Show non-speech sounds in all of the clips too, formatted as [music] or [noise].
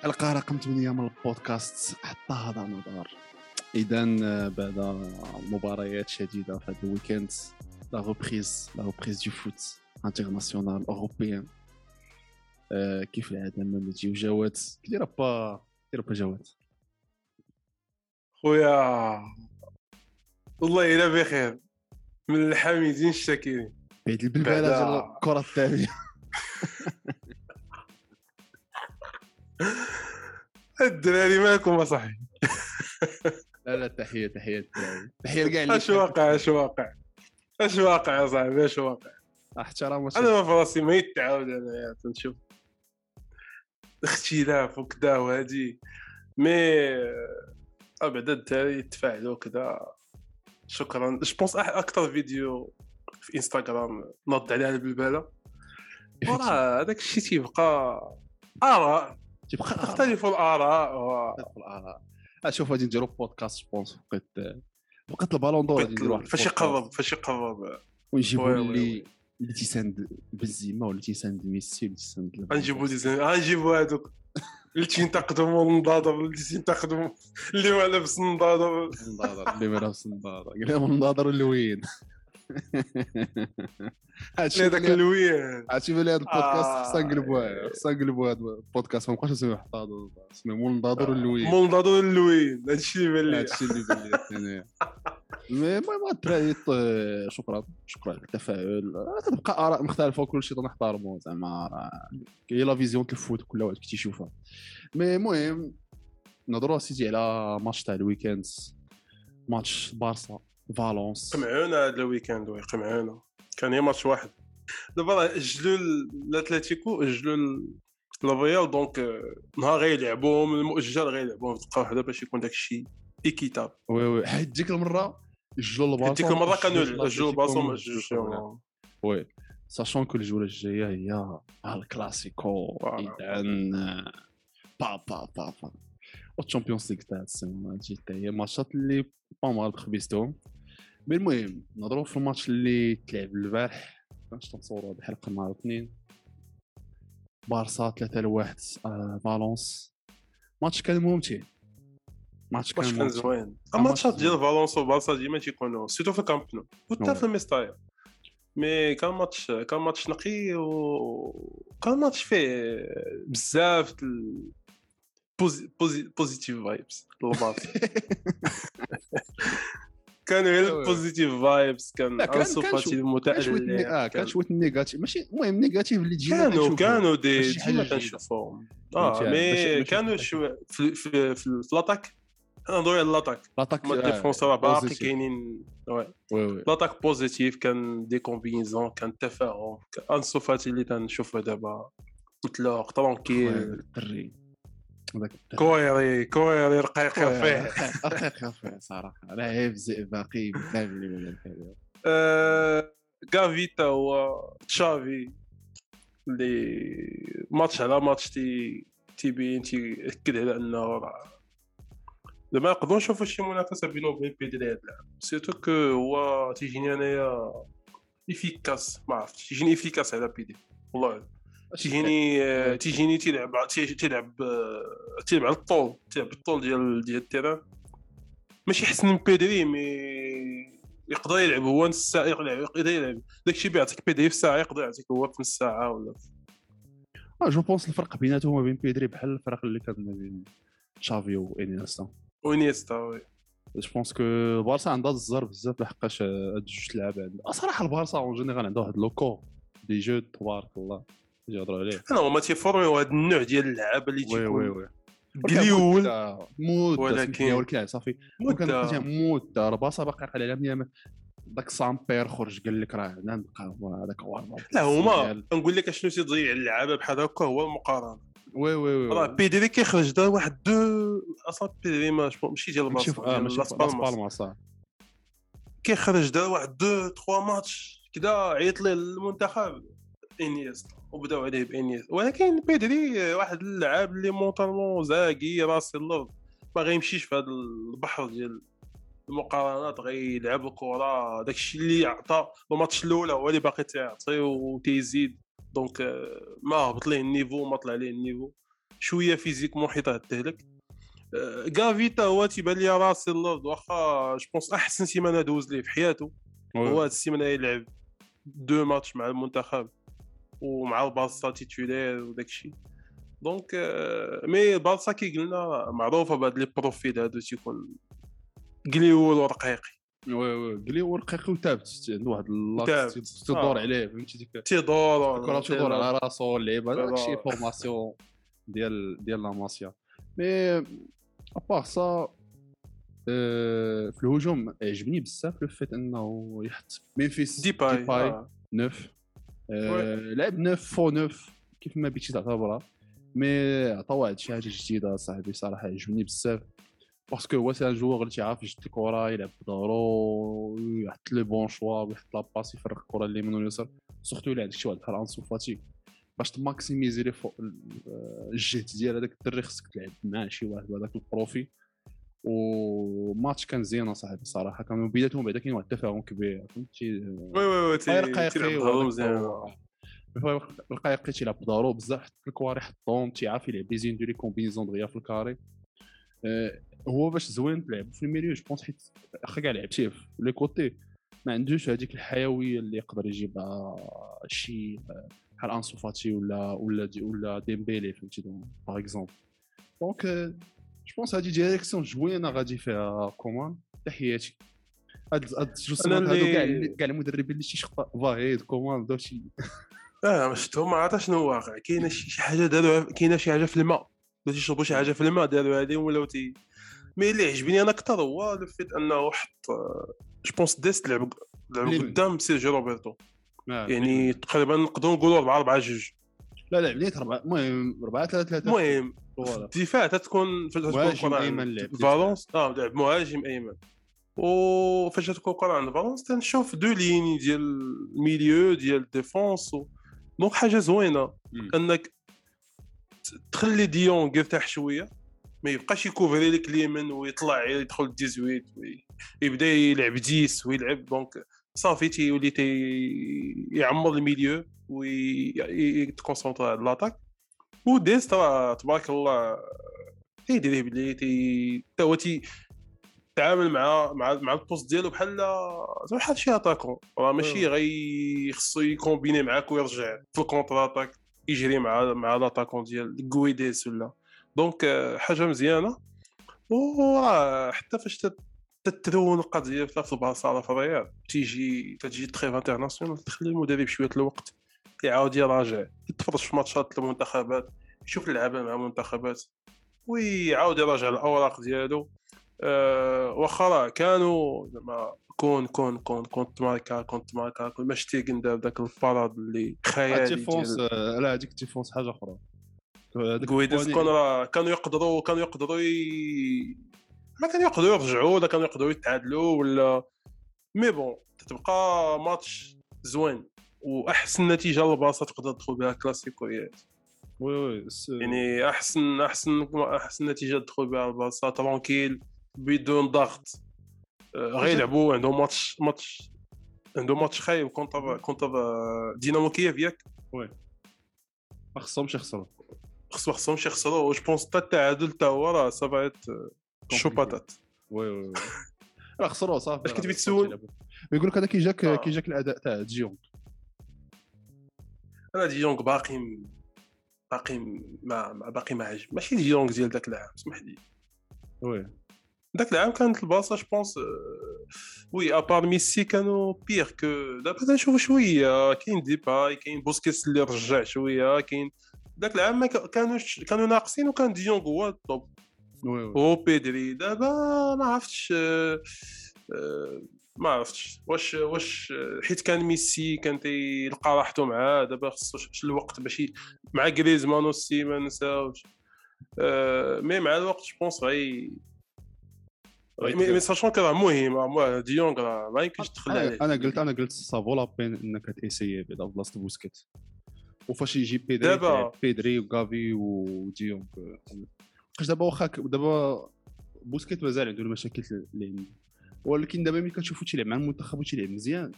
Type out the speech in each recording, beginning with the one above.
الحلقة رقم 8 من البودكاست. حتى هذا نظر. اذا بعد مباريات شديدة في هذا الويكند لا ريبريز لا ريبريز دو فوت انترناسيونال اوروبيان آه، كيف العادة لما تجيو جوات كدير با كدير با جوات خويا والله إلا بخير. من الحامدين الشاكرين. بعيد البلبله ديال الكرة الثانية [laughs] الدراري مالكم اصاحبي لا لا تحية تحية الدراري. تحية لكاع اش واقع اش واقع؟ اش واقع يا صاحبي؟ اش واقع؟ احترام أنا ما في راسي ما يتعاود انايا تنشوف اختلاف وكذا وهادي. mais بعدا الدراري يتفاعلوا كذا. شكرا. je pense أكثر فيديو في انستغرام نض عليها البلبلة. وراه هذاك الشيء تيبقى آراء. تيبقى تختلف الآراء. و- الآراء. أشوف غادي نديرو بودكاست بونس وقت وقت ال Ballon d'Or غادي فاش. يقرب فاش يقرب. ونجيبو اللي. اللي تيساند بنزيما ولا تيساند ميسي ولا تيساند غنجيبو دي زين. غنجيبو هذوك اللي تينتقدوا النضاضر اللي تينتقدوا اللي ما لابس النضاضر النظاظر اللي ما لابس النظاظر قال لهم النظاظر اللوين [laughs] هادشي اللي اللوين هادشي اللي هذا البودكاست آه. خصنا نقلبوه خصنا نقلبوه هذا البودكاست. ما بقاش نسميو حتى هذا اسمه مول النظاظر اللوين منضاضر اللوين هادشي اللي بان لي. هادشي اللي بان لي. المهم الدراري ط- شكرا. شكرا على التفاعل. آه، تبقى آراء مختلفة وكل شيء نحترمه زعما. راه هي la vision ديال ال foot كل واحد كيشوفها mais المهم نهضروا سيدي على ماتش تاع ال week-end ماتش بارسا. فالونس قمعونا هذا ال week-end oui قمعونا كان هي ماتش واحد. دابا راه اجلوا ال- الاتليتيكو اجلوا ال- الريال donc آه، نهار غيلعبوهم المؤجل غيلعبوهم في دقه واحدة باش يكون داك الشيء équitable. oui oui. حيت ديك المرة جلوا البارسا ديك المرة كانوا جلوا اجلوا البارسا وما الأتليتيكو اجلوش وجلوا oui. sachant que الجوله الجايه هي الكلاسيكو. اذا با با با با وال Champions League تاع السنة هادشي حتى هي ماتشات اللي با مال خبيزتهم mais المهم نهضروا في الماتش اللي تلعب البارح. باش تنصوروا هاد الحلقة نهار الاثنين؟ بارسا 3 لواحد آه فالونس. ماتش كان ممتع. ماتش كان كان زوين. الماتشات ماتش ديال فالونس وبارسا ديما تيكونوا سيتو في الكامب نو. وحتى. في الميستايا mais كان ماتش كان ماتش نقي و كان ماتش فيه بزاف positive vibes للبارسا كانوا غير. ال positive vibes كان انسو فاتي المتألق آه كان شوية ال négatif ماشي المهم négatif اللي تجينا كانوا. كانوا دي ديما. كنشوفهم؟ آه mais كانوا شوية في في في l'attaque نهضروا على l'attaque l'attaque هما آه، ال défense راه باقي. كاينين l'attaque positif كان des combinaisons كان تفاهم انسو فاتي اللي تنشوفه دابا مطلق tranquille. كويري كويري رقيق فيه [laughs] رقيق فيه صراحة. لاعب زئبقي بزاف اللي. آه، كافي تا هو تشافي اللي ماتش على ماتش تي تيبين تيأكد على أنه راه. دابا نقدروا نشوفوا شي منافسة بينه وبين بيدري هاد العام surtout que هو تيجيني أنايا efficace ما عرفتش تيجيني efficace على بيدري والله. تيجيني آه، تيجيني تيلعب تيلعب آه، تيلعب على الطول تيلعب الطول ديال ديال ال terrain. ماشي احسن من بيدري mais يقدر يلعب هو نص ساعه يقدر يقدر يلعب. داكشي بيعطيك بيدري في ساعه يقدر يعطيك هو في نص ساعه ولا. آه، je pense الفرق بيناتهم وبين بيدري بحال الفرق اللي كان ما بين تشافي وإنيستا وينيستا oui جو بونس كو بارسا عندها الزر بزاف لحقاش آه، هاد جوج لعاب عندها صراحة البارسا اون جينيرال عندها واحد لوكو دي جو تبارك الله يهضروا عليه. أنا هما تيفورميو هذا النوع ديال اللعابه اللي وي وي تيكون وي. قليول مدة ولكن- ولكن ولكن صافي. مدة. مدة. بارسا باقي على ميام داك سامبير خرج قال لك راه عندنا نبقى هو هذاك هو لا هما نقول لك اشنو تيضيع اللعابه بحال هكا هو المقارنة. وي وي وي راه بيدري كيخرج دا واحد دو أصلا بيدري ما ماشي ديال ماشي البارسا آه، ديال ماشي في لاس بالماس كيخرج دا واحد deux trois matchs. كدا عيط ليه المنتخب. إنيستا. وبداو عليه بانيستا ولكن بيدري واحد اللعاب اللي mentalement زاكي راسي الأرض. ما غيمشيش في هذا البحر ديال المقارنات غيلعب الكرة. داكشي اللي عطى الماتش الأولى هو اللي باقي تيعطي وتيزيد. donc آه، ما هبط ليه ال niveau ما طلع ليه ال niveau. شوية فيزيك محيط يعطيه لك آه، كافي تا هو تيبان لي راسي اللورد واخا جو بونس أحسن سيمانة دوز ليه في حياته. هو هاد السيمانة يلعب دو ماتش مع المنتخب. ومع البارسا تيتولير وداك الشيء. دونك مي البارسا كي قلنا معروفة بهاد لي بروفيل هادو تيكون قليول ورقيقي. وي وي قلي ورقيقي وثابت عنده واحد تدور آه. عليه فهمتي ديك؟ تيدور الكره تدور على راسو اللعيبة الشيء formation ديال ديال لا ماسيا mais à part ça آه، في الهجوم عجبني بزاف le fait انه يحط ميمفيس ديباي ديباي آه. neuf آه، لعب neuf faux neuf كيف ما بغيتي تعتبرها. mais عطا واحد شي حاجة جديده صاحبي صراحة عجبني بزاف. parce que هو c'est un joueur اللي تيعرف يشد الكره يلعب بضهرو يحط les bons choix ويحط la passe يفرق الكره اليمين واليسار surtout الا عندك شي واحد بحال انسو فاتي باش تماكسيميزي لي الجهد ديال هذاك الدري خصك تلعب مع شي واحد بهذاك ال profil. وماتش كان زيان اصاحبي صراحة. كانوا بدايتهم بعدا كاين واحد التفاهم كبير فهمتي oui oui oui تيلعب مزيان رقيقي تيلعب بضهرو بزاف حتى الكواري حطهم تيعرف يلعب لي زين les combinaisons دغيا في ال carré. آه، هو باش زوين تلعب في ال milieu je pense حيت واخا كاع لعب شي في لي كوتي ما عندوش هذيك الحيوية اللي يقدر يجيبها شي آه، بحال أنسو فاتي ولا ولا دي ولا ديمبيلي فهمتي؟ باغ اكزومبل دونك جو بونس هذه ديريكسيون زوينه غادي فيها كومان تحياتي هاد هاد جوج أنا سنوات هادو كاع كاع المدربين اللي تيشخطا فاهيد كومان داو شي آه ما شفتهم ما عرفت شنو واقع كاينة شي شي حاجة داروا كاينة شي حاجة في الماء باش يشربوا شي حاجة في الماء داروا عليهم ولاو تي مي اللي عجبني أنا أكثر هو لو فيت انه حط جو بونس ديست لعب لعب. قدام سيرجيو روبرتو يعني تقريبا نقدروا نقولوا 4 4 جوج لا لا بديت اربعه المهم اربعه ثلاثة ثلاثة المهم في فوالا الدفاع تتكون فاش تكون لعب فالونس آه لعب مهاجم أيمن. وفاش تكون الكره عند فالونس تنشوف دو ليني ديال الميليو ديال الديفونس. و... donc حاجة زوينة مم. إنك تخلي ديونغ يرتاح شوية ما يبقاش يكوفري لك اليمين ويطلع يدخل 18 ويبدأ يلعب 10 ويلعب. donc صافي تيولي تي يعمر ال milieu ويتكونسونطر على l'attaque وديست راه تبارك الله تيديريه بلي تي تا هو تي تعامل مع مع مع ال poste ديالو بحال زعما بحال شي attaquant راه ماشي. غي خصو يكومبيني معاك ويرجع في ال contre-attaque يجري مع مع لاتاكون ديال كويديس ولا. دونك حاجة مزيانة. وراه حتى فاش تت- تترون القضية في البلاصة في الريال تيجي تجي تخيف انترناسيونال تخلي المدرب شوية الوقت. يعاود يراجع يتفرج في ماتشات المنتخبات يشوف اللعابه مع المنتخبات ويعاود يراجع الأوراق ديالو. أه واخا راه كانوا زعما كون كون كون كونت ماركا كونت ماركا كل ما شتيغن دار ذاك الباراد اللي خيالي آه، لا هذيك ال défense حاجة أخرى. الثواني- كون راه كانوا يقدروا كانوا يقدروا ي... ما كانوا يقدروا يرجعوا ولا كانوا يقدروا يتعادلوا ولا mais bon تتبقى ماتش زوين. وأحسن نتيجة للبارصا تقدر تدخل بها كلاسيكويات وي وي يعني احسن احسن أحسن نتيجة تدخل بها البارصا tranquille بدون ضغط آه، غيلعبوا عندهم match match عندهم ماتش خايب. contre contre دينامو كييف ياك؟ ما خصهمش يخسروا. خصو خصهمش يخسروا. je pense حتى التعادل حتى هو راه ça va شو باتات oui oui oui. راه خسروا صافي. [laughs] اش ما بتسول؟ يقول لك هذا كي جاك آه. كي جاك الأداء تاع ديونغ أنا ديونغ باقي م- باقي ما ما- باقي ما عجب ماشي ديونغ ديال ذاك العام اسمح لي. oui. ذاك العام كانت البارصا je pense oui à part ميسي كانوا parce que دابا تنشوف شوية كاين ديباي كاين بوسكيتس اللي رجع شوية كاين ذاك العام ما كا- كانوش كانوا ناقصين وكان ديونغ هو ال top oui oui. هو بيدري. دابا ما عرفتش آه، آه، ما عرفتش. واش واش حيت كان ميسي كان تيلقى راحته معاه دابا خصو الوقت باش مع غريزمان وسي ما نساوش. آه، مي مع الوقت جو بونس غي مي ساشون كو راه مهم راه ديونغ راه ما يمكنش تدخل عليه. أنا قلت أنا قلت سافو لا بين إنك تيسيي بعدا في بلاصة بوسكيت. وفاش يجي بيدري دابا- بيدري وكافي وديونغ واش دابا واخا دابا بوسكيت مازال عنده المشاكل اللي عنده ولكن دابا ملي كتشوفو تيلعب مع المنتخب وتيلعب مزيان.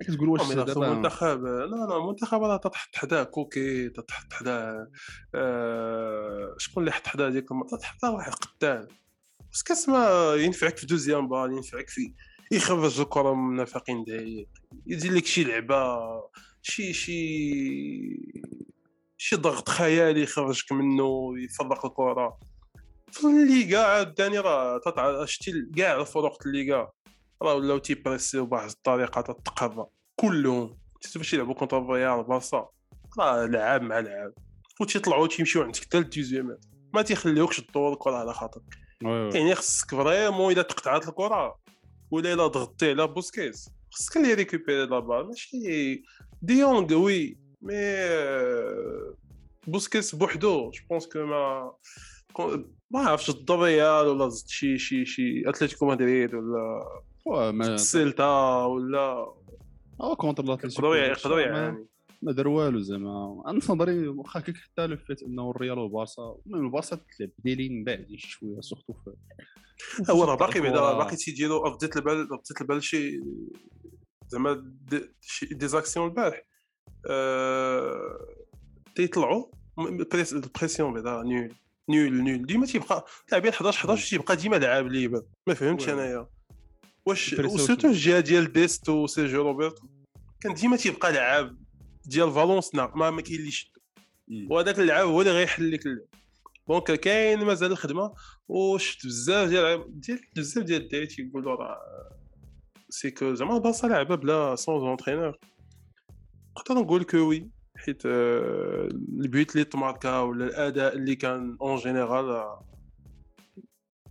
كتقول واش دابا المنتخب لا لا المنتخب راه تحت حداه كوكي تحت حداه آه، شكون اللي حط حداه ديك تحت حداه واحد قتال. بس كاسما ينفعك في دوزيام بال ينفعك في يخرج الكرة من نفقين دقائق يدير لك شي لعبة شي شي شي ضغط خيالي يخرجك منه يفرق الكرة. في الليغا عاوتاني راه تتع- شتي كاع الفرق الليغا. راه ولاو تيبريسيو بواحد الطريقة تتقرا كلهم. شفتي باش يلعبوا كونتر الريال بارسا راه لعاب مع لعاب. وتيطلعوا تيمشيو عندك حتى للديزيامات ما تيخليوكش تطور الكرة على خاطرك. يعني خصك فريمون إلا تقطعات الكرة ولا إلا ضغطتي على بوسكيز. خصك اللي ريكوبيري لا بال. ماشي. ديونغ وي. مي آه، بوسكيز بوحدو. جو بونس كو ما ما عرفتش ضد الريال ولا شي شي شي أتلتيكو مدريد ولا ما سيلتا ولا هو كونتر الاتليتيكو يقدروا يقدروا ما- دار والو زعما. أنا في نظري واخا كيك حتى لو فيت إنه الريال والبارسا المهم البارسا تلعب بديلين بعدين شي شوية سورتو في هو راه باقي بعدا. باقي تيديروا رديت البال رديت البال شي زعما دي- شي دي زاكسيون البارح. آه، تيطلعوا البريسيون بعدا نيول نيول نيول ديما تيبقى لاعبين 11 11 تيبقى ديما لعاب ليبر ما فهمتش. أنايا. واش وسيرتو شنو؟ الجهة ديال ديست وسيرجيو روبرتو؟ كان ديما تيبقى لعاب ديال فالونس نا ما ما كاين اللي يشد مم. وهذاك اللعاب هو اللي غيحل لك اللعب. دونك كاين مازال الخدمة وشفت بزاف ديال ديال بزاف ديال الدراري تيقولوا راه سي كو زعما البارسا لعبة بلا سون اونترينور نقدر نقول كو وي حيت آه، البيوت اللي تماركا ولا الأداء اللي كان اون جينيرال آه،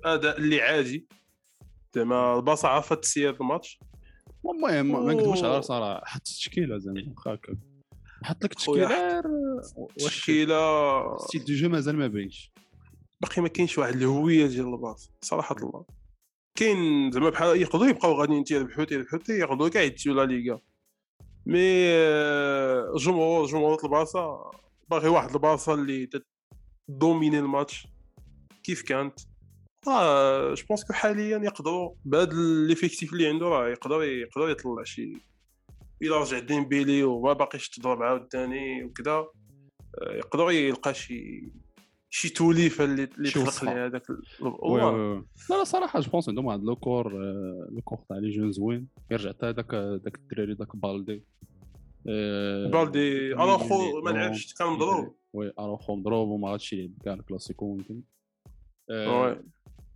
أداء اللي عادي. زعما البارسا عرفت تسير الماتش. المهم ما- نكذبوش على راه حط التشكيلة زعما واخا هكا. حط لك التشكيلة التشكيلة. style de jeu مازال ما باينش. باقي ما كاينش واحد الهوية ديال البارصا صراحة الله. كاين زعما بحال يقدروا يبقاو غاديين تيربحوا تيربحوا تياخذوا كاع يديو لا ليغا. mais آه، جمهور البارسا. باغي واحد البارسا اللي domine ال match. كيف كانت؟ آه je pense que حاليا يقدروا بهذا l'effectif اللي عنده راه يقدر يقدر يطلع شي. إلا رجع ديمبيلي وما باقيش تضرب عاوتاني وكذا آه، يقدر يلقى شي شي توليفة اللي اللي تخلق. ليه هذاك. لا لا صراحة je pense عندهم واحد le cœur آه، le cœur تاع les jeunes زوين. يرجع حتى هذاك داك الدراري داك بالدي. آه، بالدي أراخو ما لعبش كان مضروب. oui أراخو مضروب وما غاديش يلعب كاع الكلاسيكو يمكن آه،.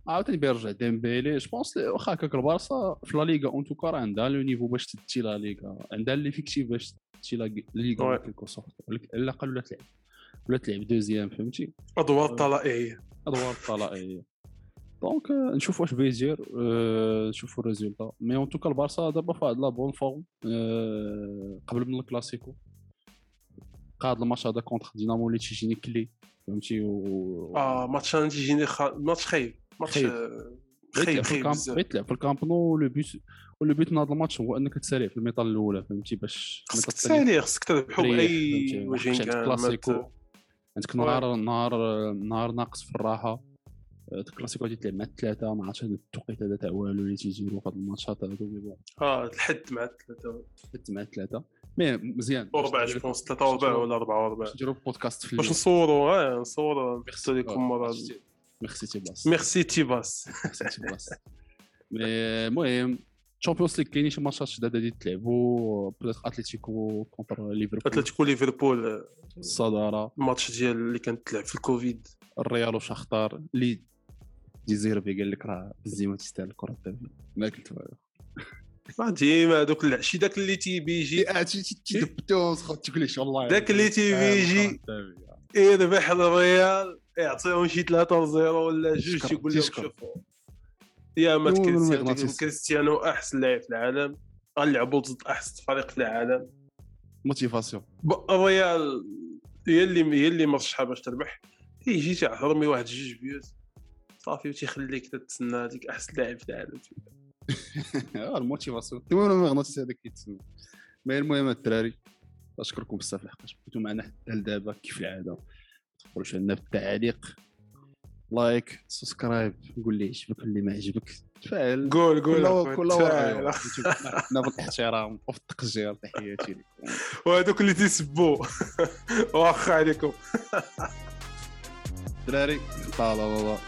عاوتاني بيرجع ديمبيلي. je pense واخا هكاك البارسا في لا ليغا en tout cas راه عندها le niveau باش تدي لا ليغا. عندها l'effectif باش تدي لا ليغا oui. quelque sorte على الأقل ولا تلعب. ولا تلعب deuxième فهمتي؟ أدوار طلائعيه أدوار الطلائعيه donc نشوف واش بيجير آه، نشوفوا ال résultat. mais en tout cas البارسا دابا في واحد la bonne فورم آه، قبل من الكلاسيكو. قاد الماتش هذا كونتر دينامو اللي تيجيني كلي فهمتي؟ و آه ماتش أنا تيجيني خ... ماتش خايب ماتش خايب. خايب بزاف. تلعب في الكامب نو لو بيت ولو بيت من هذا الماتش هو أنك تسارع في الميطال الأولى فهمتي؟ باش خصك تسالي خصك تربحوا بأي فهمتي؟ وجه عندك كان كلاسيكو عندك. نهار نهار نهار ناقص في الراحة. آه، الكلاسيكو غادي تلعب مع الثلاثه ما عرفتش هذا التوقيت هذا تاع والو اللي تيجيو في هاد الماتشات هادو آه الحد مع الثلاثه فت مع الثلاثه مي مزيان. وربع جو بونس ثلاثة وربع ولا أربعة وربع نديرو بودكاست في باش نصوروا آه نصوروا. لكم ميرسي تي باس ميرسي تيباس. ميرسي تي باس مي المهم تشامبيونز ليغ كاينين شي ماتشات جداد غادي تلعبوا بلاتر اتليتيكو كونتر ليفربول اتلتيكو ليفربول آه، الصداره الماتش ديال اللي كانت تلعب في الكوفيد. الريال وشختار اللي ديزيربي قال لك راه بنزيما تستاهل الكرة الذهبيه ما قلت ما ديما دوك اللع- شي داك اللي تيبي يجي تدبتو تقول لي والله. داك اللي تيبي يجي يربح الريال يعطيهم شي 3 0 ولا جوج تيقول لهم. شوفوا. يا مات كريستيانو. كريستيانو أحسن لاعب في العالم. غنلعبوا ضد أحسن فريق في العالم. motivation الريال هي اللي هي اللي مرشحه باش تربح. يجي تيعرمي واحد جوج بيوت. صافي وتيخليك تتسنى هذيك أحسن لاعب في العالم. [laughs] ال motivation. المهم المغناطيس هذاك كيتسمى mais المهم الدراري أشكركم بزاف لحقاش كنتو معنا حتى لدابا كيف العادة. ما تبخلوش علينا في التعاليق like subscribe قول لي عجبك اللي ما عجبك تفاعل. قول قول كل. وراء بالاحترام وفي التقجير تحياتي لكم. وهذوك اللي تيسبوا [laughs] واخا عليكم. دراري طال الله